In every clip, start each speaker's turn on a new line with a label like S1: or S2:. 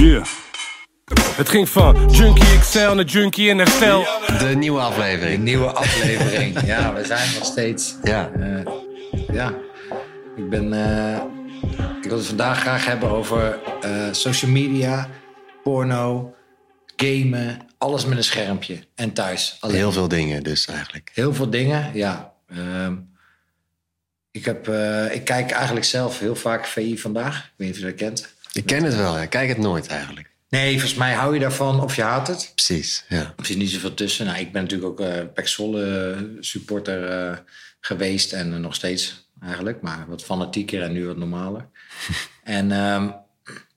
S1: Yeah. Het ging van Junkie XL naar Junkie in herstel.
S2: De nieuwe aflevering.
S3: nieuwe aflevering. ja, we zijn nog steeds.
S2: Ja.
S3: eh, ja. Ik ben. eh, ik wil het vandaag graag hebben over eh, social media, porno, gamen, alles met een schermpje en thuis. Alleen.
S2: Heel veel dingen dus eigenlijk.
S3: Heel veel dingen, ja. Ehm, ik, heb, eh, ik kijk eigenlijk zelf heel vaak VI vandaag. Ik weet niet of je dat kent.
S2: Ik ken het wel, kijk het nooit eigenlijk.
S3: Nee, volgens mij hou je daarvan of je haat het.
S2: Precies, ja.
S3: Er zit niet zoveel tussen. Nou, ik ben natuurlijk ook eh Pek Zwolle supporter eh, geweest en eh, nog steeds eigenlijk. Maar wat fanatieker en nu wat normaler. en ehm,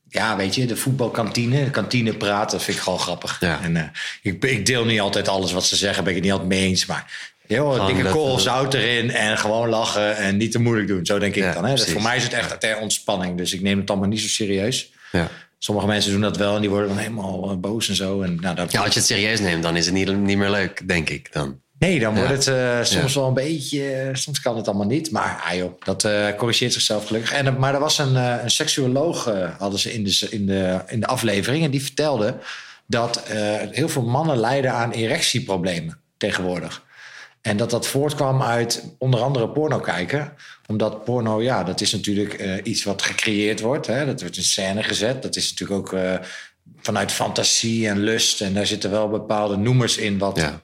S3: ja, weet je, de voetbalkantine, de kantine praten, dat vind ik gewoon grappig.
S2: Ja.
S3: En ik, ik deel niet altijd alles wat ze zeggen, ben ik het niet altijd mee eens. Maar
S2: Gewoon
S3: dikke korrel zout erin en gewoon lachen en niet te moeilijk doen. Zo denk ik
S2: Ja,
S3: dan. Hè? Dat, voor mij is het echt ter ontspanning. Dus ik neem het allemaal niet zo serieus.
S2: ja.
S3: Sommige mensen doen dat wel en die worden dan helemaal eh, boos en zo. En, nou, dat,
S2: Ja, als je het serieus neemt, dan is het niet, niet meer leuk, denk ik dan.
S3: Nee, dan wordt het eh, soms wel een beetje... eh, soms kan het allemaal niet. Maar ah joh, dat corrigeert zichzelf gelukkig. En, maar er was een, een seksuoloog, hadden ze in de, in, de, in de aflevering. En die vertelde dat heel veel mannen lijden aan erectieproblemen tegenwoordig. En dat dat voortkwam uit onder andere porno kijken. Omdat porno, ja, dat is natuurlijk eh, iets wat gecreëerd wordt. Hè? Dat wordt in scène gezet. Dat is natuurlijk ook eh, vanuit fantasie en lust. En daar zitten wel bepaalde noemers in... wat
S2: Ja.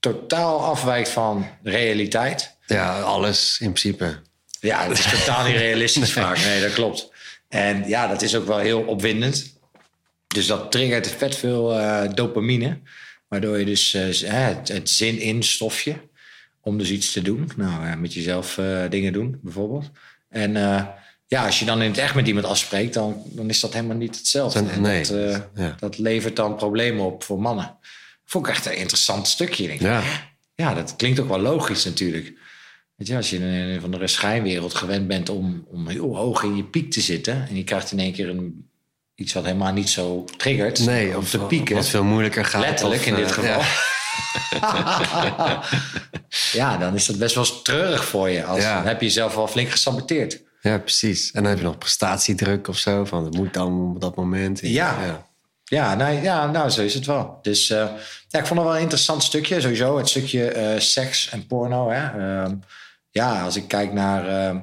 S3: totaal afwijkt van realiteit.
S2: Ja, alles in principe.
S3: Ja, het is totaal niet realistisch vaak. Nee, dat klopt. En ja, dat is ook wel heel opwindend. Dus dat triggert vet veel eh, dopamine. Waardoor je dus het zin in stofje om dus iets te doen. Nou, met jezelf eh, dingen doen, bijvoorbeeld. En eh, ja, als je dan in het echt met iemand afspreekt, dan, dan is dat helemaal niet hetzelfde.
S2: Dan-
S3: En
S2: nee,
S3: dat, eh,
S2: ja.
S3: dat levert dan problemen op voor mannen. Vond ik echt een interessant stukje. Ik Denk,
S2: Ja.
S3: ja, dat klinkt ook wel logisch natuurlijk. Weet je, als je in een van de schijnwereld gewend bent om, om heel hoog in je piek te zitten... en je krijgt in één keer een, iets wat helemaal niet zo triggert
S2: Nee,
S3: om
S2: of
S3: te pieken...
S2: wat veel moeilijker gaat.
S3: letterlijk
S2: of,
S3: in dit geval...
S2: Ja.
S3: Ja. dan is dat best wel treurig voor je. Als,
S2: Ja.
S3: Dan heb je jezelf wel flink gesaboteerd.
S2: ja, precies. En dan heb je nog prestatiedruk of zo. Van het moet dan op dat moment.
S3: Ja.
S2: ja.
S3: Ja, nou, ja, nou zo is het wel. Dus eh, ja, ik vond het wel een interessant stukje. Sowieso het stukje eh, seks en porno. Hè. Ehm, ja, als ik kijk naar...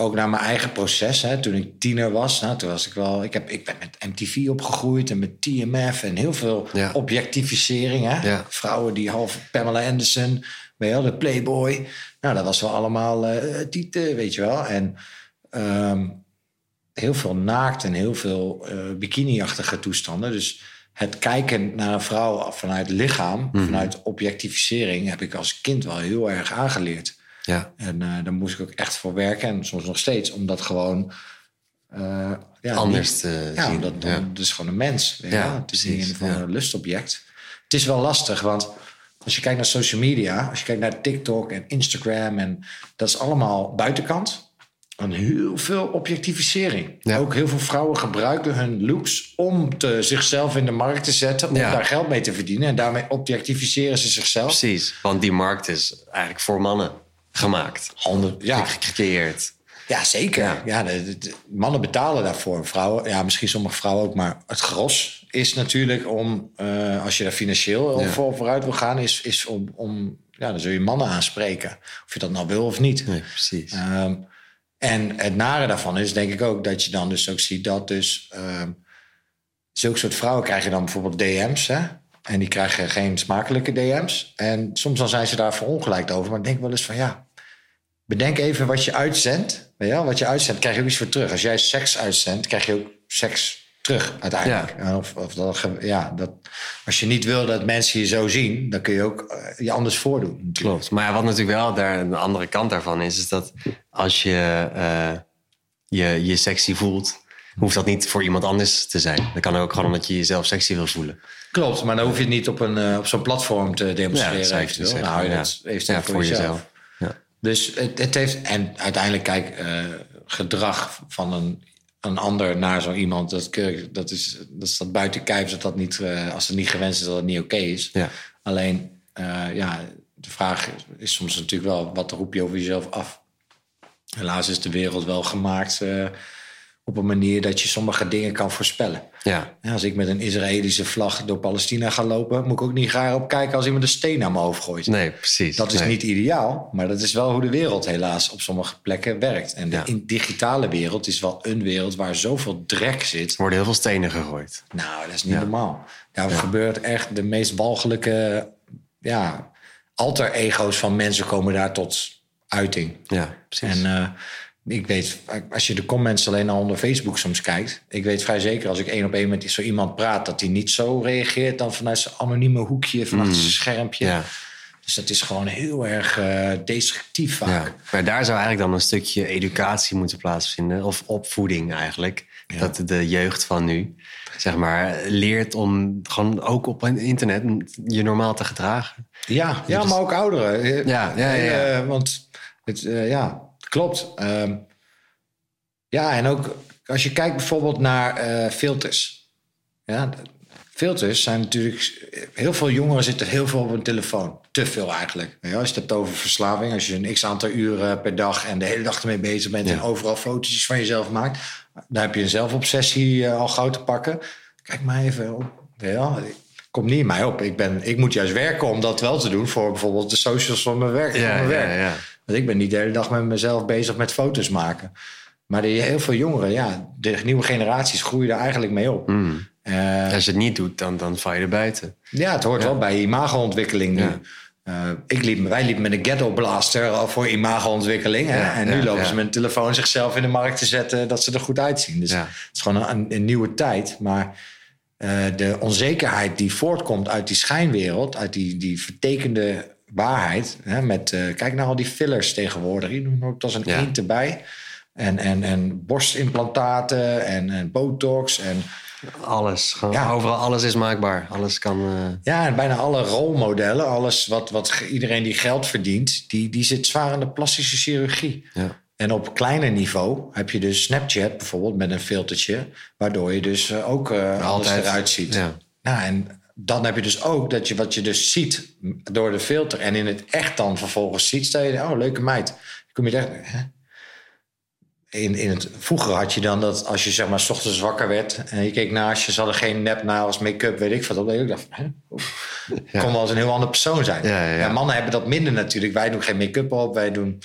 S3: ook naar mijn eigen proces. Hè. Toen ik tiener was, nou, toen was ik wel... Ik, heb, ik ben met MTV opgegroeid en met TMF... en heel veel
S2: Ja.
S3: objectificering. Hè.
S2: Ja.
S3: Vrouwen die half Pamela Anderson... Weet je wel, de Playboy. Nou, dat was wel allemaal tieten, weet je wel. En ehm, heel veel naakt en heel veel eh bikini-achtige toestanden. Dus het kijken naar een vrouw vanuit lichaam,
S2: Mhm.
S3: vanuit objectificering... heb ik als kind wel heel erg aangeleerd.
S2: Ja.
S3: En eh, daar moest ik ook echt voor werken. En soms nog steeds, omdat gewoon... eh, ja,
S2: Anders te
S3: ja,
S2: zien.
S3: omdat
S2: Ja.
S3: het is gewoon een mens.
S2: Ja,
S3: het is niet een van
S2: ja.
S3: een lustobject. Het is wel lastig, want als je kijkt naar social media... als je kijkt naar TikTok en Instagram... en dat is allemaal buitenkant... En heel veel objectificering.
S2: Ja.
S3: Ook heel veel vrouwen gebruiken hun looks om te, zichzelf in de markt te zetten, om
S2: Ja.
S3: daar geld mee te verdienen. En daarmee objectificeren ze zichzelf.
S2: Precies. Want die markt is eigenlijk voor mannen gemaakt.
S3: Honderd, ja,
S2: Gecreëerd.
S3: ja, zeker.
S2: Ja.
S3: Ja. de, de- de- mannen betalen daarvoor. Vrouwen, ja, misschien sommige vrouwen ook, maar het gros is natuurlijk om, eh, als je daar financieel
S2: Ja.
S3: voor vooruit wil gaan, is, is om, om, ja, dan zul je mannen aanspreken. Of je dat nou wil of niet.
S2: Nee, precies.
S3: Ehm, en het nare daarvan is denk ik ook dat je dan dus ook ziet dat dus ehm zulke soort vrouwen krijgen dan bijvoorbeeld DM's, hè? En die krijgen geen smakelijke DM's. En soms dan zijn ze daar verongelijkt over. Maar ik denk wel eens van ja, bedenk even wat je uitzendt. Wel? Wat je uitzendt, krijg je ook iets voor terug. Als jij seks uitzendt, krijg je ook seks terug uiteindelijk.
S2: Ja.
S3: Of, of dat, ja, dat, als je niet wil dat mensen je zo zien, dan kun je ook eh, je anders voordoen. Natuurlijk.
S2: Klopt. Maar ja, wat natuurlijk wel daar, de andere kant daarvan is, is dat als je eh, je, je sexy voelt, hoeft dat niet voor iemand anders te zijn. Dat kan ook gewoon omdat je jezelf sexy wil voelen.
S3: Klopt, maar dan hoef je het niet op, een, eh, op zo'n platform te
S2: Ja,
S3: demonstreren.
S2: dat zou ik
S3: eventueel.
S2: ja.
S3: dat
S2: Ja,
S3: voor,
S2: voor
S3: jezelf.
S2: jezelf.
S3: Dus het, het heeft, en uiteindelijk, kijk, eh, gedrag van een, een ander naar zo iemand, dat, dat, is, dat staat buiten kijf, dat dat niet, eh, als het niet gewenst is, dat het niet oké is.
S2: Ja.
S3: Alleen, eh, ja, de vraag is soms natuurlijk wel, wat roep je over jezelf af? Helaas is de wereld wel gemaakt op een manier dat je sommige dingen kan voorspellen.
S2: Ja,
S3: Ja, als ik met een Israëlische vlag door Palestina ga lopen, moet ik ook niet graag op kijken als iemand een steen naar mijn hoofd gooit.
S2: nee, precies.
S3: Dat is
S2: Nee.
S3: niet ideaal, maar dat is wel hoe de wereld helaas op sommige plekken werkt. En de
S2: Ja.
S3: digitale wereld is wel een wereld waar zoveel drek zit.
S2: Er worden heel veel stenen gegooid.
S3: Nou, dat is niet
S2: Ja.
S3: normaal. Daar gebeurt echt de meest walgelijke ja, alter ego's van mensen komen daar tot uiting.
S2: Ja, precies.
S3: En eh, ik weet, als je de comments alleen al onder Facebook soms kijkt, ik weet vrij zeker als ik één op één met zo iemand praat, dat hij niet zo reageert dan vanuit zijn anonieme hoekje, vanuit zijn schermpje.
S2: Mm. ja.
S3: Dus dat is gewoon heel erg eh, destructief vaak.
S2: Ja, maar daar zou eigenlijk dan een stukje educatie moeten plaatsvinden. Of opvoeding eigenlijk. Dat de jeugd van nu, zeg maar, leert om gewoon ook op internet je normaal te gedragen.
S3: Ja, ja maar ook ouderen.
S2: Ja, ja, ja, ja.
S3: eh, want het, eh, ja, klopt. Ehm, ja, en ook als je kijkt bijvoorbeeld naar eh, filters. Ja, filters zijn natuurlijk... Heel veel jongeren zitten heel veel op hun telefoon. Te veel eigenlijk. Ja, als je het hebt over verslaving. Als je een x-aantal uren per dag en de hele dag ermee bezig bent...
S2: Ja.
S3: en overal fotootjes van jezelf maakt... dan heb je een zelfobsessie eh, al gauw te pakken. Kijk maar even op. Ja, komt niet in mij op. Ik, ben, ik moet juist werken om dat wel te doen... voor bijvoorbeeld de socials van mijn werk. van
S2: Ja,
S3: mijn
S2: ja,
S3: werk. Want ik ben niet de hele dag met mezelf bezig met foto's maken. Maar de, heel veel jongeren, ja, de nieuwe generaties groeien er eigenlijk mee op.
S2: Mm.
S3: Eh,
S2: Als je het niet doet, dan, dan val je er buiten.
S3: ja, het hoort wel bij imago-ontwikkeling nu.
S2: Ja.
S3: Eh, ik liep, wij liepen met een ghetto blaster al voor imago-ontwikkeling.
S2: Ja,
S3: en nu lopen ze met een telefoon zichzelf in de markt te zetten... dat ze er goed uitzien. Dus het is gewoon een, een nieuwe tijd. Maar eh, de onzekerheid die voortkomt uit die schijnwereld... uit die, die vertekende waarheid... Hè, met, eh, kijk naar al die fillers tegenwoordig. Doen ook als een
S2: Ja.
S3: eend erbij. En, en, en borstimplantaten en, en botox en...
S2: Alles. Gewoon,
S3: Ja.
S2: Overal alles is maakbaar. Alles kan... eh,
S3: Ja, en bijna alle rolmodellen, alles wat, wat iedereen die geld verdient, die, die zit zwaar in de plastische chirurgie.
S2: ja.
S3: En op kleiner niveau heb je dus Snapchat bijvoorbeeld met een filtertje, waardoor je dus eh, ook alles eruit ziet.
S2: Ja.
S3: Nou, en dan heb je dus ook dat je wat je dus ziet door de filter en in het echt dan vervolgens ziet, stel je, oh, leuke meid. Kom je echt, hè? In, in het, vroeger had je dan dat als je zeg maar 's ochtends wakker werd en je keek naast je, ze hadden geen nepnagels, make-up, weet ik wat. Dan ik dacht, hè?
S2: Ja.
S3: kon wel eens een heel andere persoon zijn.
S2: Ja, ja, ja.
S3: mannen hebben dat minder natuurlijk. Wij doen geen make-up op, wij doen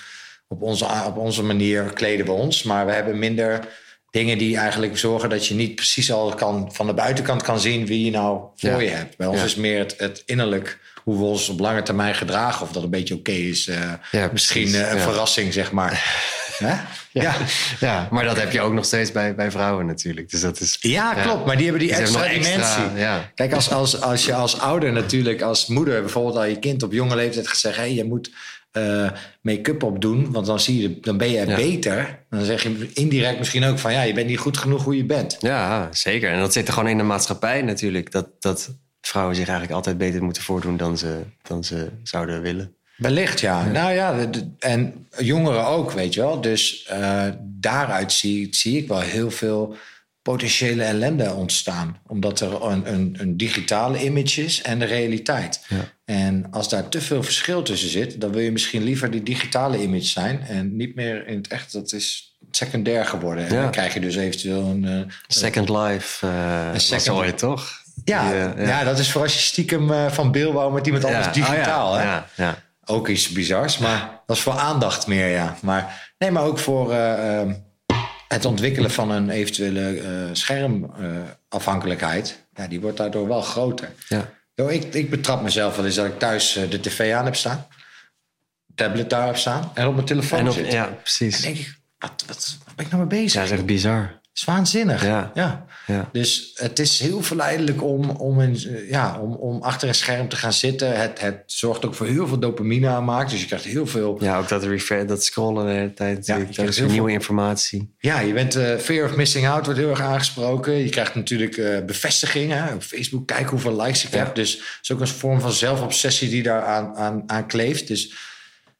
S3: op onze, op onze manier kleden we ons, maar we hebben minder dingen die eigenlijk zorgen dat je niet precies al kan, van de buitenkant kan zien wie je nou voor
S2: Ja.
S3: je hebt. Bij ons
S2: Ja.
S3: is meer het, het innerlijk, hoe we ons op lange termijn gedragen, of dat een beetje oké is. eh,
S2: Ja,
S3: misschien eh, een verrassing, zeg maar. Ja.
S2: ja, maar dat heb je ook nog steeds bij, bij vrouwen natuurlijk. Dus dat is...
S3: Ja, klopt. Maar die hebben die extra dimensie.
S2: ja.
S3: Kijk, als, als, als je als ouder natuurlijk, als moeder bijvoorbeeld al je kind op jonge leeftijd gaat zeggen... Hey, je moet eh, make-up opdoen, want dan, zie je, dan ben je
S2: Ja.
S3: beter. Dan zeg je indirect misschien ook van... ja, je bent niet goed genoeg hoe je bent.
S2: Ja, zeker. En dat zit er gewoon in de maatschappij natuurlijk. Dat, dat vrouwen zich eigenlijk altijd beter moeten voordoen dan ze, dan ze zouden willen.
S3: Wellicht, ja. Nou ja, en jongeren ook, weet je wel. Dus eh, daaruit zie, zie ik wel heel veel potentiële ellende ontstaan. Omdat er een, een, een digitale image is en de realiteit.
S2: Ja.
S3: En als daar te veel verschil tussen zit... dan wil je misschien liever die digitale image zijn... en niet meer in het echt. Dat is secundair geworden. En
S2: Ja.
S3: dan krijg je dus eventueel een... eh,
S2: Second Life eh was
S3: second-
S2: ooit, toch?
S3: ja,
S2: Die,
S3: ja. dat is voor als je stiekem eh, van Bill wou met iemand anders digitaal.
S2: Oh, ja.
S3: hè?
S2: Ja, ja.
S3: Ook iets bizars, maar dat is voor aandacht meer, ja. Maar, nee, maar ook voor eh, ehm, het ontwikkelen van een eventuele eh, schermafhankelijkheid. ja, die wordt daardoor wel groter.
S2: ja.
S3: Yo, ik, ik betrap mezelf wel eens dat ik thuis eh, de tv aan heb staan. Tablet daar heb staan en op mijn telefoon
S2: En op,
S3: zit.
S2: ja, precies.
S3: denk ik, wat, wat, wat ben ik nou mee bezig?
S2: Ja, dat is echt bizar.
S3: Het is waanzinnig.
S2: Ja.
S3: ja.
S2: Ja.
S3: Dus het is heel verleidelijk om, om, een, eh, ja, om, om achter een scherm te gaan zitten. Het, het zorgt ook voor heel veel dopamine aanmaak. Dus je krijgt heel veel...
S2: Ja, ook dat, refer, dat scrollen de hele tijd.
S3: Ja,
S2: natuurlijk.
S3: je
S2: dat
S3: krijgt
S2: is
S3: heel
S2: nieuwe
S3: veel-
S2: informatie.
S3: Ja, je bent eh, fear of missing out wordt heel erg aangesproken. Je krijgt natuurlijk eh, bevestiging. Hè? Op Facebook, kijk hoeveel likes ik
S2: Ja.
S3: heb. Dus het is ook een vorm van zelfobsessie die daar aan, aan, aan kleeft. Dus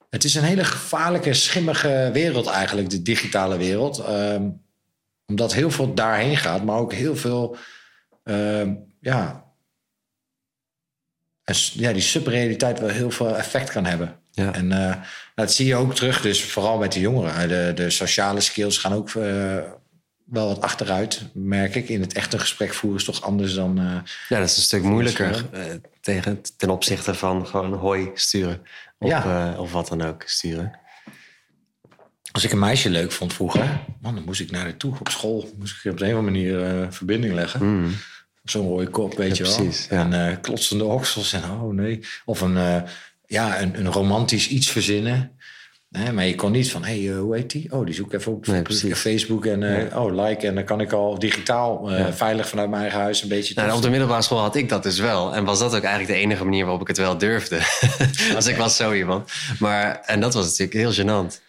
S3: het is een hele gevaarlijke, schimmige wereld eigenlijk, de digitale wereld. Ehm, omdat heel veel daarheen gaat, maar ook heel veel... ehm, ja, en ja, die subrealiteit wel heel veel effect kan hebben.
S2: Ja.
S3: En eh, dat zie je ook terug, dus vooral met de jongeren. De, de sociale skills gaan ook eh, wel wat achteruit, merk ik. In het echte gesprek voeren is toch anders dan... eh,
S2: Ja, dat is een stuk moeilijker tegen, ten opzichte van gewoon hoi sturen. Of,
S3: Ja.
S2: of wat dan ook sturen.
S3: Als ik een meisje leuk vond vroeger, man, dan moest ik naar haar toe op school. Moest ik op de een of andere manier eh, verbinding leggen.
S2: Mm.
S3: Zo'n rode kop, weet
S2: Ja,
S3: je wel.
S2: precies, ja.
S3: En eh, klotsende oksels en oh nee. Of een, eh, ja, een, een romantisch iets verzinnen. Maar je kon niet van, hé, hey, hoe heet die? Oh, die zoek ik even op,
S2: Nee.
S3: Facebook en oh, like. En dan kan ik al digitaal veilig vanuit mijn eigen huis een beetje...
S2: Nou, op de middelbare school had ik dat dus wel. En was dat ook eigenlijk de enige manier waarop ik het wel durfde. Als ik was zo iemand. Maar, en dat was natuurlijk heel gênant.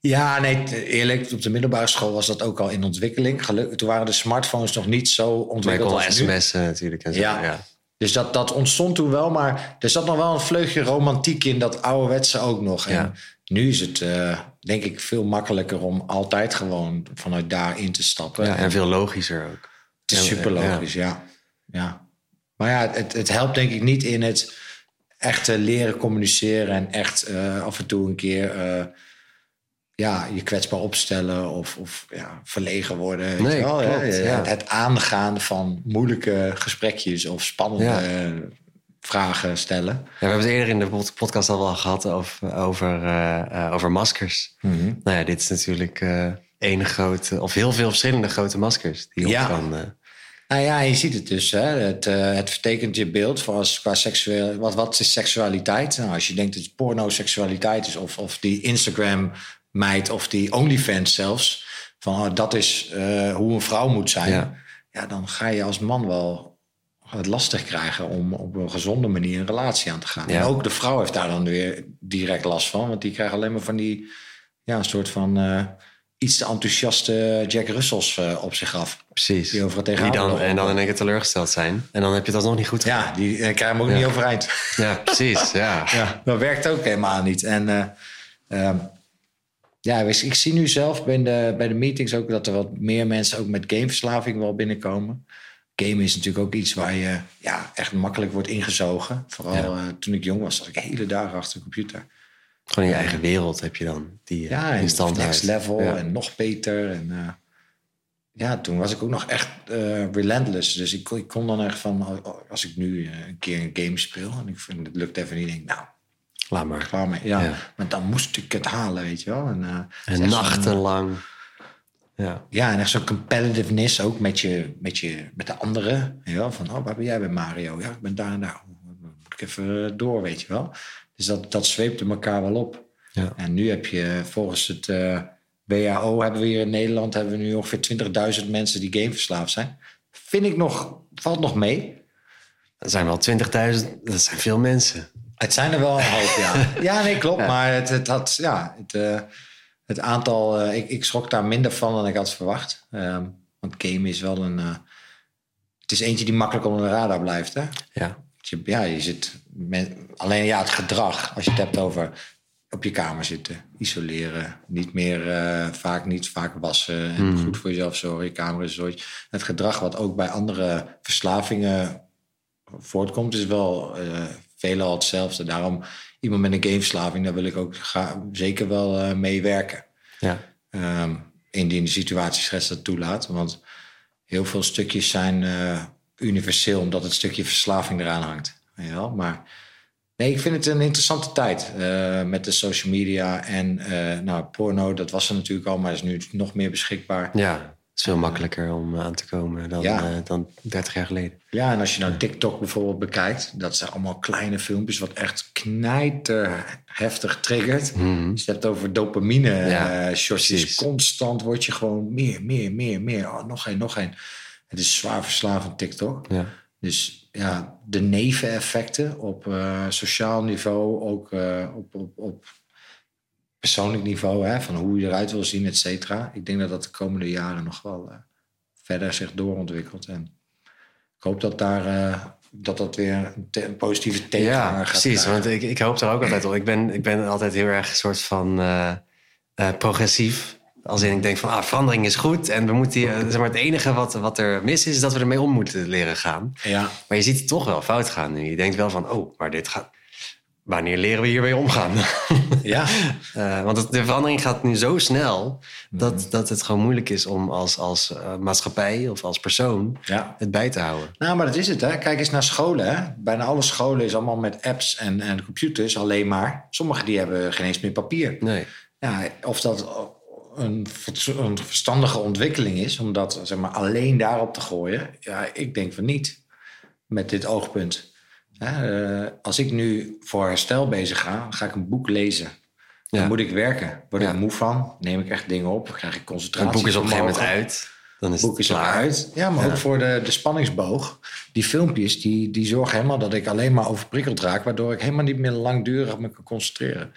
S3: Ja, nee, eerlijk, op de middelbare school was dat ook al in ontwikkeling. Gelukkig, toen waren de smartphones nog niet zo
S2: Maar ik
S3: ontwikkeld
S2: kon
S3: als nu.
S2: sms'en natuurlijk. En zo.
S3: Ja.
S2: Ja.
S3: Dus dat, dat ontstond toen wel, maar er zat nog wel een vleugje romantiek in, dat ouderwetse ook nog. En nu is het, eh, denk ik, veel makkelijker om altijd gewoon vanuit daar in te stappen.
S2: Ja, en veel logischer ook.
S3: het is super logisch, ja. ja. Maar ja, het, het helpt denk ik niet in het echt leren communiceren en echt eh, af en toe een keer eh, ja, je kwetsbaar opstellen of, of ja, verlegen worden.
S2: Nee,
S3: wel,
S2: klopt, ja.
S3: het, het aangaan van moeilijke gesprekjes of spannende
S2: Ja.
S3: vragen stellen.
S2: Ja, we hebben het eerder in de pod- podcast al wel gehad over, over, eh, eh, over maskers. Nou ja, dit is natuurlijk eh één grote, of heel veel verschillende grote maskers. Die je kan, eh,
S3: Nou ja, je ziet het dus. Hè? Het, het vertekent je beeld voor als, qua seksueel. Wat, wat is seksualiteit? Nou, als je denkt dat het porno-seksualiteit is, of, of die Instagram-meid, of die OnlyFans zelfs. Van oh, dat is eh, hoe een vrouw moet zijn.
S2: Ja.
S3: Ja. dan ga je als man wel het lastig krijgen om op een gezonde manier een relatie aan te gaan.
S2: Ja.
S3: En ook de vrouw heeft daar dan weer direct last van, want die krijgt alleen maar van die, ja, een soort van. eh, Iets te enthousiaste Jack Russells eh, op zich af.
S2: precies.
S3: Die overal tegenaan
S2: dan, en dan in één keer teleurgesteld zijn. En dan heb je dat nog niet goed gedaan.
S3: Ja, die krijgen hem ook
S2: Ja.
S3: niet overeind.
S2: Ja, precies. Ja.
S3: Ja, dat werkt ook helemaal niet. En eh, ehm, ja, ik zie nu zelf bij de, bij de meetings ook dat er wat meer mensen ook met gameverslaving wel binnenkomen. Gamen is natuurlijk ook iets waar je ja, echt makkelijk wordt ingezogen. Vooral
S2: Ja.
S3: eh, toen ik jong was, zat ik hele dagen achter de computer.
S2: Gewoon in je eigen wereld heb je dan. Die eh,
S3: Ja, en next level
S2: Ja.
S3: en nog beter. En, eh, ja, toen was ik ook nog echt relentless. Dus ik, kon- ik kon dan echt van, oh, oh, als ik nu een keer een game speel en ik vind het lukt even niet, denk ik, nou,
S2: Laat maar.
S3: klaar mee. Ja,
S2: Ja.
S3: maar dan moest ik het halen, weet je wel. En, eh,
S2: En nachtenlang. Ja.
S3: Ja, en echt zo'n competitiveness ook met, je, met, je, met de anderen. Wel? Van, oh, waar ben jij bij Mario? Ja, ik ben daar en daar. Oh, moet ik even door, weet je wel. Dus dat, dat zweepte elkaar wel op.
S2: Ja.
S3: En nu heb je volgens het eh WHO... hebben we hier in Nederland hebben we nu ongeveer 20.000 mensen die gameverslaafd zijn. Vind ik nog, valt nog mee.
S2: Dat zijn wel 20.000. Dat zijn veel mensen.
S3: Het zijn er wel een hoop, ja. Ja, nee, klopt. Maar het, het had, ja, het, eh, het aantal, eh, ik, ik schrok daar minder van dan ik had verwacht. Ehm, want game is wel een, eh, het is eentje die makkelijk onder de radar blijft, hè.
S2: Ja.
S3: Je, ja, je zit met, alleen ja, het gedrag, als je het hebt over op je kamer zitten, isoleren, niet meer vaak niet vaak wassen en goed voor jezelf zorgen, je kamer is zoiets. Het gedrag wat ook bij andere verslavingen voortkomt, is wel veelal hetzelfde. Daarom iemand met een gameverslaving, daar wil ik ook ga, zeker wel eh mee werken.
S2: Ja.
S3: Ehm, indien de situatiestress dat toelaat. Want heel veel stukjes zijn eh, universeel, omdat het stukje verslaving eraan hangt. Wel? Maar nee, ik vind het een interessante tijd eh, met de social media. En nou, porno, dat was er natuurlijk al, maar is nu nog meer beschikbaar.
S2: ja. Is veel makkelijker om aan te komen dan,
S3: Ja.
S2: eh, dan 30 jaar geleden.
S3: Ja, en als je nou TikTok bijvoorbeeld bekijkt, dat zijn allemaal kleine filmpjes wat echt knijter heftig triggert.
S2: Mhm.
S3: Als je het hebt over dopamine
S2: Ja,
S3: eh shortjes,
S2: precies.
S3: constant word je gewoon meer, meer, meer, meer. Oh, nog één, nog één. Het is zwaar verslavend TikTok.
S2: Ja.
S3: Dus ja, de neveneffecten op eh, sociaal niveau, ook eh, op, op, op persoonlijk niveau, hè, van hoe je eruit wil zien, et cetera. Ik denk dat dat de komende jaren nog wel eh, verder zich doorontwikkelt. En ik hoop dat daar eh, dat, dat weer een, te- een positieve tegenhanger
S2: Ja,
S3: gaat
S2: precies.
S3: krijgen.
S2: Want ik, ik hoop er ook altijd op. Ik ben, ik ben altijd heel erg een soort van eh, progressief. Als in ik denk van ah, verandering is goed. En we moeten hier, zeg maar, het enige wat, wat er mis is, is dat we ermee om moeten leren gaan.
S3: Ja,
S2: Maar je ziet het toch wel fout gaan nu. Je denkt wel van, oh, maar dit gaat. Wanneer leren we hiermee omgaan?
S3: Ja.
S2: Uh, want het, de verandering gaat nu zo snel dat,
S3: Mhm.
S2: dat het gewoon moeilijk is om als, als uh, maatschappij of als persoon
S3: ja.
S2: het bij te houden.
S3: Nou, maar dat is het. Hè. Kijk eens naar scholen. Hè. Bijna alle scholen is allemaal met apps en, en computers alleen maar. Sommigen die hebben geen eens meer papier.
S2: Nee.
S3: Ja, of dat een, een verstandige ontwikkeling is om dat zeg maar, alleen daarop te gooien. Ja, ik denk van niet. Met dit oogpunt. Uh, als ik nu voor herstel bezig ga, ga ik een boek lezen. Dan ja. moet ik werken. Word ja. ik moe van? Neem ik echt dingen op? Krijg ik concentratie?
S2: Het boek is op een gegeven moment uit. Dan is
S3: het boek is
S2: klaar.
S3: uit. Ja, maar ja. ook voor de, de spanningsboog. Die filmpjes die, die zorgen helemaal dat ik alleen maar overprikkeld raak. Waardoor ik helemaal niet meer langdurig me kan concentreren.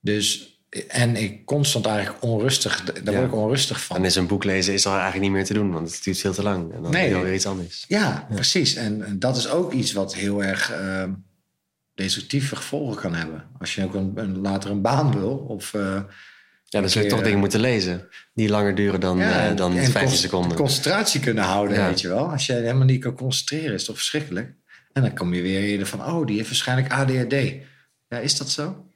S3: Dus en ik constant eigenlijk onrustig, daar ja. word ik onrustig van.
S2: En is een boek lezen is al eigenlijk niet meer te doen, want het duurt veel te lang. En dan nee. weer iets anders.
S3: Ja, ja. precies. En, en, dat is ook iets wat heel erg uh, destructieve gevolgen kan hebben. Als je ook een, een, later een baan wil. Of, uh,
S2: ja, dan zul je toch dingen moeten lezen die langer duren dan, ja, uh, dan 15 seconden.
S3: Concentratie kunnen houden, weet je wel. Als je helemaal niet kan concentreren, is toch verschrikkelijk. En dan kom je weer eerder van, oh, die heeft waarschijnlijk ADHD. Ja, is dat zo?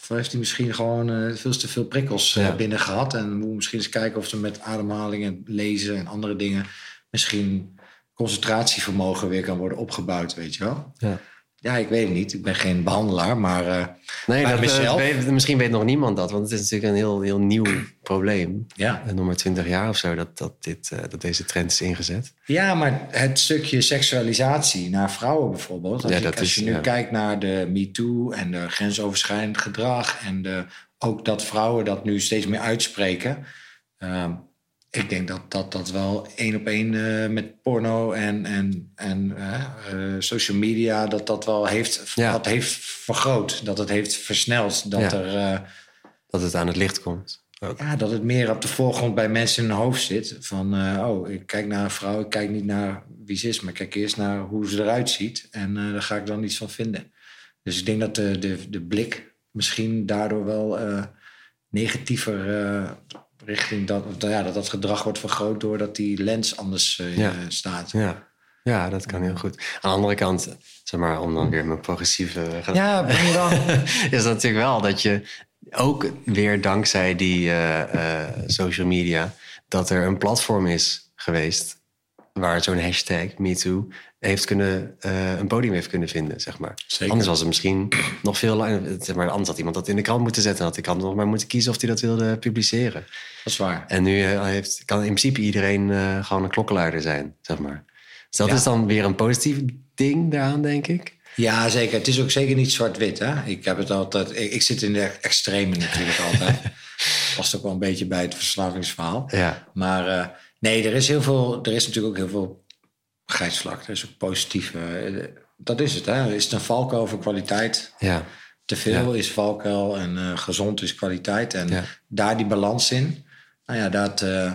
S3: Of heeft hij misschien gewoon uh, veel te veel prikkels ja. binnen gehad. En moet misschien eens kijken of er met ademhaling en lezen en andere dingen misschien concentratievermogen weer kan worden opgebouwd, weet je wel.
S2: Ja,
S3: ja ik weet het niet. Ik ben geen behandelaar, maar. Uh,
S2: nee, dat, mezelf... weet, misschien weet nog niemand dat, want het is natuurlijk een heel, heel nieuw probleem.
S3: Ja.
S2: nog maar twintig jaar of zo dat, dat, dit, dat deze trend is ingezet.
S3: Ja, maar het stukje seksualisatie naar vrouwen bijvoorbeeld. Als,
S2: ja,
S3: ik,
S2: dat
S3: als
S2: is,
S3: je nu
S2: ja.
S3: kijkt naar de MeToo en de grensoverschrijdend gedrag. En de, ook dat vrouwen dat nu steeds meer uitspreken. Ik denk dat dat, dat wel één op één uh, met porno en, en, en uh, social media... dat dat wel heeft,
S2: Ja.
S3: dat heeft vergroot. Dat het heeft versneld. Dat,
S2: Ja.
S3: er,
S2: Dat het aan het licht komt. Ook.
S3: ja, dat het meer op de voorgrond bij mensen in hun hoofd zit. Van, oh, ik kijk naar een vrouw, ik kijk niet naar wie ze is... maar ik kijk eerst naar hoe ze eruit ziet. En daar ga ik dan iets van vinden. Dus ik denk dat de, de, de blik misschien daardoor wel negatiever... Richting dat, ja, dat dat gedrag wordt vergroot... doordat die lens anders uh,
S2: Ja.
S3: staat.
S2: Ja. ja, dat kan heel goed. Aan de andere kant, zeg maar, om dan weer mijn progressieve...
S3: Ja, ben je dan...
S2: is dat natuurlijk wel dat je ook weer dankzij die uh, uh, social media... dat er een platform is geweest... waar zo'n hashtag MeToo heeft kunnen, uh, een podium heeft kunnen vinden, zeg maar.
S3: Zeker.
S2: Anders was het misschien nog veel langer... Zeg maar, anders had iemand dat in de krant moeten zetten... had de krant nog maar moeten kiezen of hij dat wilde publiceren.
S3: Dat is waar.
S2: En nu uh, heeft, kan in principe iedereen uh, gewoon een klokkenluider zijn, zeg maar. Dus dat
S3: Ja.
S2: is dan weer een positief ding daaraan, denk ik.
S3: Ja, zeker. Het is ook zeker niet zwart-wit. Hè? Ik heb het altijd. Ik, ik zit in de extreme natuurlijk altijd. Past ook wel een beetje bij het verslavingsverhaal.
S2: Ja,
S3: Maar eh, nee, er is heel veel. Er is natuurlijk ook heel veel grijs vlak. Er is ook positief. eh, dat is het. Hè? Is het een valkuil over kwaliteit?
S2: ja,
S3: Te veel is valkuil en eh, gezond is kwaliteit. En
S2: Ja.
S3: daar die balans in. Nou ja, dat. eh,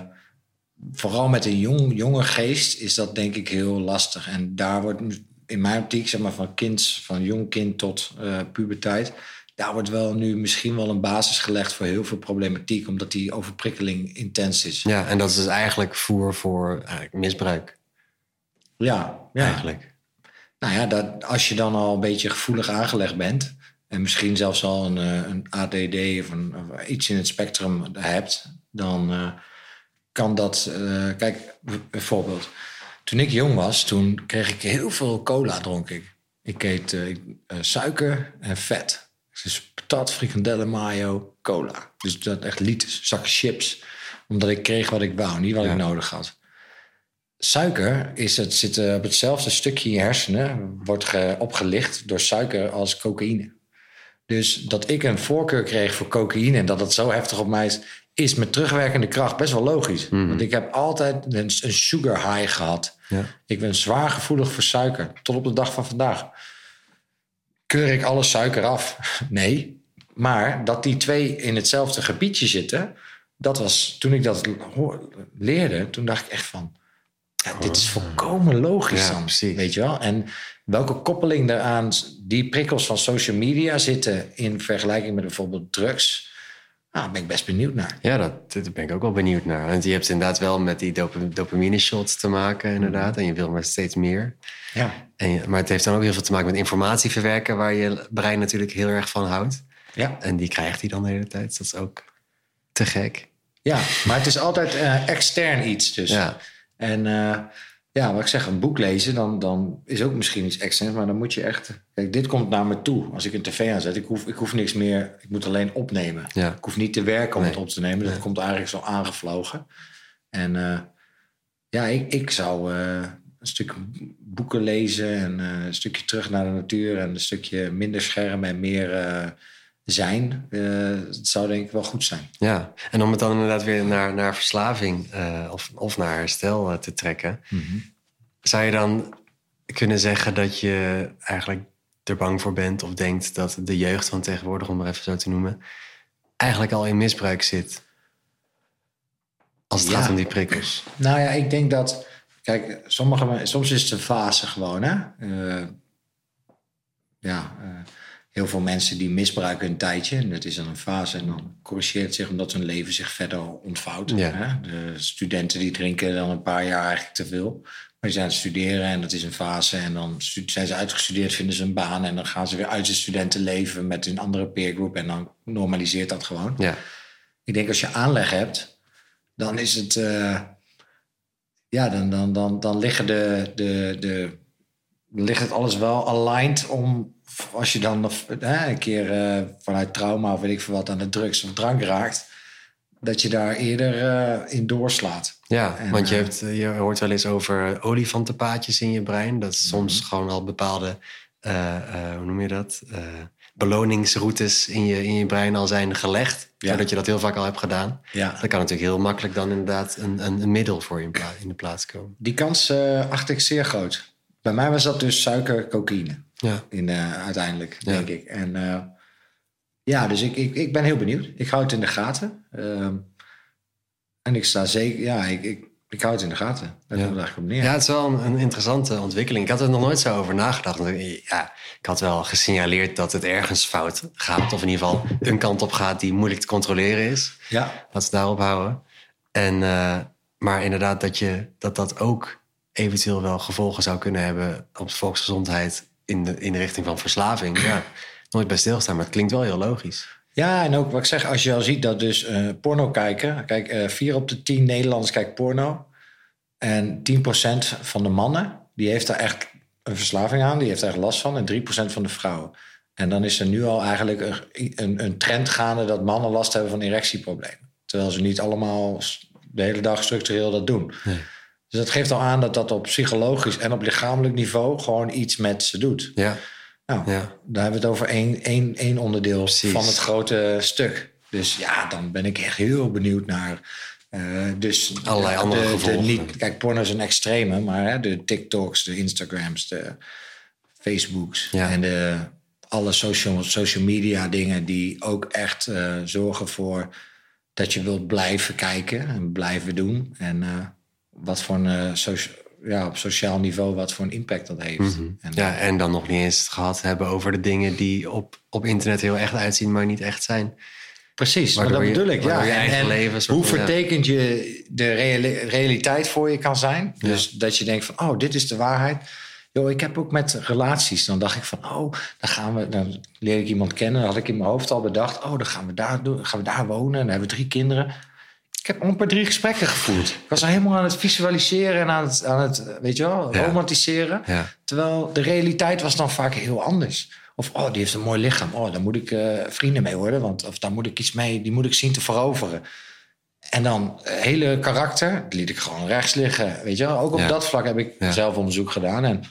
S3: vooral met een jong, jonge geest is dat denk ik heel lastig. En daar wordt in mijn optiek, zeg maar, van kind, van jong kind tot eh, puberteit. Daar wordt wel nu misschien wel een basis gelegd voor heel veel problematiek, omdat die overprikkeling intens is.
S2: ja, en dat is dus eigenlijk voer voor eigenlijk misbruik,
S3: Ja, ja.
S2: eigenlijk.
S3: Nou ja, dat, als je dan al een beetje gevoelig aangelegd bent. En misschien zelfs al een, eh, een ADD of, een, of iets in het spectrum hebt. Dan eh, kan dat. eh, kijk, bijvoorbeeld. Toen ik jong was, toen kreeg ik heel veel cola dronk ik. Ik eet eh, ik- eh, suiker en vet. Dus patat, frikandellen, mayo, cola. Dus dat echt liters, zakken chips. Omdat ik kreeg wat ik wou, niet wat
S2: Ja.
S3: ik nodig had. Suiker is het, zit eh, op hetzelfde stukje in je hersenen, wordt ge- opgelicht door suiker als cocaïne. Dus dat ik een voorkeur kreeg voor cocaïne en dat het zo heftig op mij is, is met terugwerkende kracht best wel logisch. Want ik heb altijd een, een sugar high gehad.
S2: Ja.
S3: Ik ben zwaar gevoelig voor suiker, tot op de dag van vandaag. Keur ik alle suiker af? Nee. Maar dat die twee in hetzelfde gebiedje zitten, dat was toen ik dat leerde, toen dacht ik echt van. Ja, dit is volkomen logisch
S2: Ja,
S3: dan,
S2: precies.
S3: weet je wel. En welke koppeling daaraan die prikkels van social media zitten in vergelijking met bijvoorbeeld drugs. Nou, daar ben ik best benieuwd naar.
S2: Ja, dat, daar ben ik ook wel benieuwd naar. Want je hebt inderdaad wel met die dop dopamine shots te maken, inderdaad. En je wil maar steeds meer.
S3: Ja.
S2: En je- maar het heeft dan ook heel veel te maken met informatie verwerken, waar je brein natuurlijk heel erg van houdt.
S3: Ja.
S2: En die krijgt hij dan de hele tijd. Dat is ook te gek.
S3: ja, maar het is altijd eh, extern iets. Dus.
S2: Ja.
S3: En eh, ja, wat ik zeg, een boek lezen, dan, dan is ook misschien iets externs. Maar dan moet je echt... Kijk, dit komt naar me toe. Als ik een tv aanzet, ik hoef, ik hoef niks meer... Ik moet alleen opnemen.
S2: Ja.
S3: Ik hoef niet te werken om
S2: Nee.
S3: het op te nemen. Dat komt eigenlijk zo aangevlogen. En eh, ja, ik, ik zou eh, een stuk boeken lezen... en eh, een stukje terug naar de natuur... en een stukje minder scherm en meer zijn. Eh, het zou denk ik wel goed zijn.
S2: Ja, en om het dan inderdaad weer naar, naar verslaving eh, of, of naar herstel eh, te trekken, zou je dan kunnen zeggen dat je eigenlijk er bang voor bent of denkt dat de jeugd van tegenwoordig, om maar even zo te noemen, eigenlijk al in misbruik zit? Als het
S3: Ja.
S2: gaat om die prikkels.
S3: Nou ja, ik denk dat. Kijk, sommige, soms is het een fase gewoon, hè? Ja, heel veel mensen die misbruiken een tijdje. En dat is dan een fase. En dan corrigeert zich omdat hun leven zich verder ontvouwt.
S2: Ja.
S3: Hè? De studenten die drinken dan een paar jaar eigenlijk te veel. Maar die zijn aan het studeren en dat is een fase. En dan zijn ze uitgestudeerd, vinden ze een baan. En dan gaan ze weer uit het studentenleven met een andere peergroep. En dan normaliseert dat gewoon.
S2: Ja,
S3: Ik denk als je aanleg hebt, dan is het. eh, ja, dan, dan, dan, dan liggen de, de, de, ligt het alles wel aligned om. Als je dan nog, hè, een keer eh, vanuit trauma of weet ik veel wat aan de drugs of drank raakt, dat je daar eerder eh, in doorslaat.
S2: ja
S3: En,
S2: want je,
S3: eh,
S2: hebt, je hoort wel eens over olifantenpaadjes in je brein. Dat soms gewoon al bepaalde, hoe noem je dat? Beloningsroutes in je, in je brein al zijn gelegd.
S3: Ja.
S2: Zodat je dat heel vaak al hebt gedaan.
S3: Ja.
S2: Dan kan natuurlijk heel makkelijk dan inderdaad een, een, een middel voor je in, in de plaats komen.
S3: Die kans acht ik zeer groot. Bij mij was dat dus suiker, cocaïne.
S2: Ja,
S3: in, eh, uiteindelijk,
S2: Ja.
S3: denk ik. En eh, ja, dus ik, ik, ik ben heel benieuwd. Ik hou het in de gaten. Ehm, en ik sta zeker, ja, ik, ik, ik hou het in de gaten. Daar
S2: Ja.
S3: komt het neer.
S2: ja het is wel een, een interessante ontwikkeling. Ik had er nog nooit zo over nagedacht. Ja, ik had wel gesignaleerd dat het ergens fout gaat. Of in ieder geval een kant op gaat die moeilijk te controleren is.
S3: Ja,
S2: Laat ze daarop houden. En, eh, maar inderdaad dat, je, dat dat ook eventueel wel gevolgen zou kunnen hebben... op de volksgezondheid in de, in de richting van verslaving. Ja, nooit bij stilstaan, maar het klinkt wel heel logisch.
S3: ja, en ook wat ik zeg, als je al ziet dat dus eh, porno kijken... Kijk, eh vier op de tien Nederlanders kijkt porno. En 10% van de mannen, die heeft daar echt een verslaving aan. Die heeft er echt last van. En 3% van de vrouwen. En dan is er nu al eigenlijk een, een, een trend gaande... dat mannen last hebben van erectieproblemen. Terwijl ze niet allemaal de hele dag structureel dat doen. Dus dat geeft al aan dat dat op psychologisch en op lichamelijk niveau... gewoon iets met ze doet.
S2: Ja,
S3: Nou,
S2: ja.
S3: daar hebben we het over één, één, één onderdeel
S2: Precies.
S3: van het grote stuk. Dus ja, dan ben ik echt heel benieuwd naar. eh, dus
S2: Allerlei
S3: de-
S2: andere
S3: de, niet, kijk, porno is een extreme, maar hè, de TikToks, de Instagrams, de Facebooks
S2: Ja.
S3: en de, alle social, social media dingen die ook echt eh, zorgen voor dat je wilt blijven kijken en blijven doen. En eh, wat voor een eh, socia- ja, op sociaal niveau wat voor een impact dat heeft. En,
S2: Mhm. Ja, en dan nog niet eens het gehad hebben over de dingen die op, op internet heel echt uitzien, maar niet echt zijn.
S3: Precies, maar dat
S2: je-
S3: bedoel ik. Ja. En- en
S2: leven
S3: hoe
S2: ja.
S3: vertekend je de reali- realiteit voor je kan zijn. Dus dat je denkt van, oh, dit is de waarheid. Yo, ik heb ook met relaties, dan dacht ik van, oh, dan gaan we, dan leer ik iemand kennen. Dan had ik in mijn hoofd al bedacht, oh, dan gaan we daar, doen, gaan we daar wonen. En dan hebben we drie kinderen. Ik heb amper drie gesprekken gevoerd. Ik was al helemaal aan het visualiseren en aan het, aan het weet je wel,
S2: Ja.
S3: romantiseren.
S2: Ja.
S3: Terwijl de realiteit was dan vaak heel anders. Of, oh, die heeft een mooi lichaam. Oh, daar moet ik eh, vrienden mee worden. Want, of daar moet ik iets mee, die moet ik zien te veroveren. En dan eh, hele karakter, liet ik gewoon rechts liggen. Weet je wel? Ook op
S2: Ja.
S3: dat vlak heb ik zelf onderzoek gedaan. En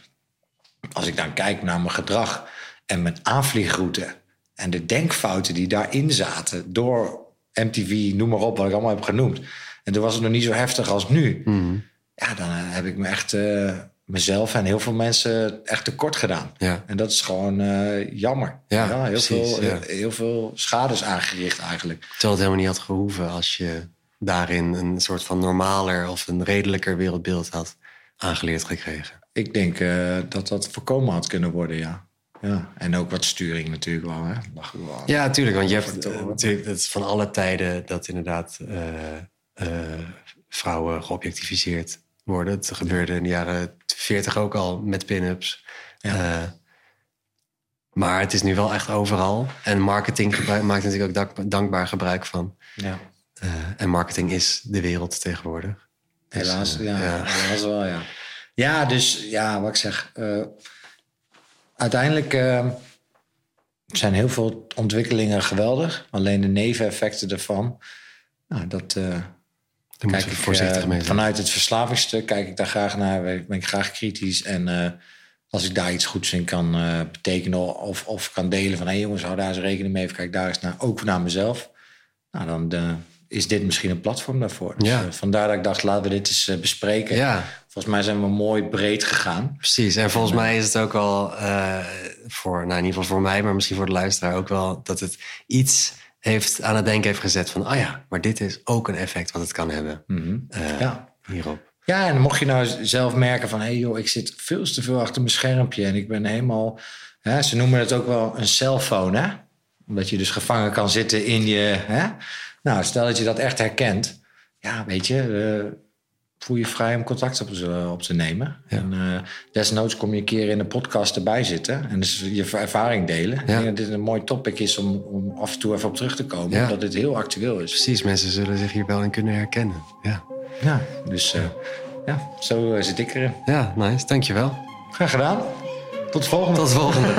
S3: als ik dan kijk naar mijn gedrag en mijn aanvliegroute... en de denkfouten die daarin zaten door MTV, noem maar op, wat ik allemaal heb genoemd. En toen was het nog niet zo heftig als nu.
S2: Mhm.
S3: Ja, dan eh, heb ik me echt eh, mezelf en heel veel mensen echt tekort gedaan.
S2: Ja.
S3: En dat is gewoon eh, jammer.
S2: Ja,
S3: heel,
S2: precies,
S3: veel,
S2: ja.
S3: heel veel schades aangericht eigenlijk.
S2: Terwijl het helemaal niet had gehoeven als je daarin een soort van normaler of een redelijker wereldbeeld had aangeleerd gekregen.
S3: Ik denk dat dat voorkomen had kunnen worden, ja. Ja, en ook wat sturing natuurlijk wel, hè? Mag wel.
S2: Ja, tuurlijk. Want je hebt uh, natuurlijk het is van alle tijden dat inderdaad uh, uh, vrouwen geobjectificeerd worden. Het gebeurde in de jaren 40 ook al met pin-ups. Ja. maar het is nu wel echt overal. En marketing gebruik, maakt natuurlijk ook dank, dankbaar gebruik van. Ja. en marketing is de wereld tegenwoordig.
S3: Dus, helaas, ja, ja. Helaas wel, ja. Ja, dus ja, wat ik zeg uiteindelijk uh, zijn heel veel ontwikkelingen geweldig. Alleen de neveneffecten ervan, nou, dat. Uh, kijk ik voorzichtig uh, mee Vanuit het verslavingsstuk kijk ik daar graag naar. Ben ik graag kritisch. En als ik daar iets goeds in kan betekenen of, of kan delen van hé hey jongens, hou daar eens rekening mee. Of kijk daar eens naar, ook naar mezelf. Nou, dan is dit misschien een platform daarvoor. Dus, ja. vandaar dat ik dacht, laten we dit eens bespreken. Ja. Volgens mij zijn we mooi breed gegaan.
S2: Precies. En volgens mij is het ook wel uh, voor, nou in ieder geval voor mij, maar misschien voor de luisteraar ook wel, dat het iets heeft aan het denken heeft gezet van, oh ja, maar dit is ook een effect wat het kan hebben. Mm -hmm. uh, ja. Hierop.
S3: Ja, en mocht je nou zelf merken van, hé hey joh, ik zit veel te veel achter mijn schermpje en ik ben helemaal, hè, ze noemen het ook wel een cellphone, hè? Omdat je dus gevangen kan zitten in je, hè? Nou, stel dat je dat echt herkent. Ja, weet je, uh, voel je vrij om contact op, op te nemen. En uh, desnoods kom je een keer in een podcast erbij zitten en dus je ervaring delen. Ja. Ik denk dat dit een mooi topic is om, om af en toe even op terug te komen, ja. omdat dit heel actueel is.
S2: Precies, mensen zullen zich hier wel in kunnen herkennen. Ja,
S3: ja dus uh, ja, zo uh, zit ik erin.
S2: Ja, nice. Dankjewel.
S3: Graag gedaan. Tot de volgende.
S2: Tot de volgende.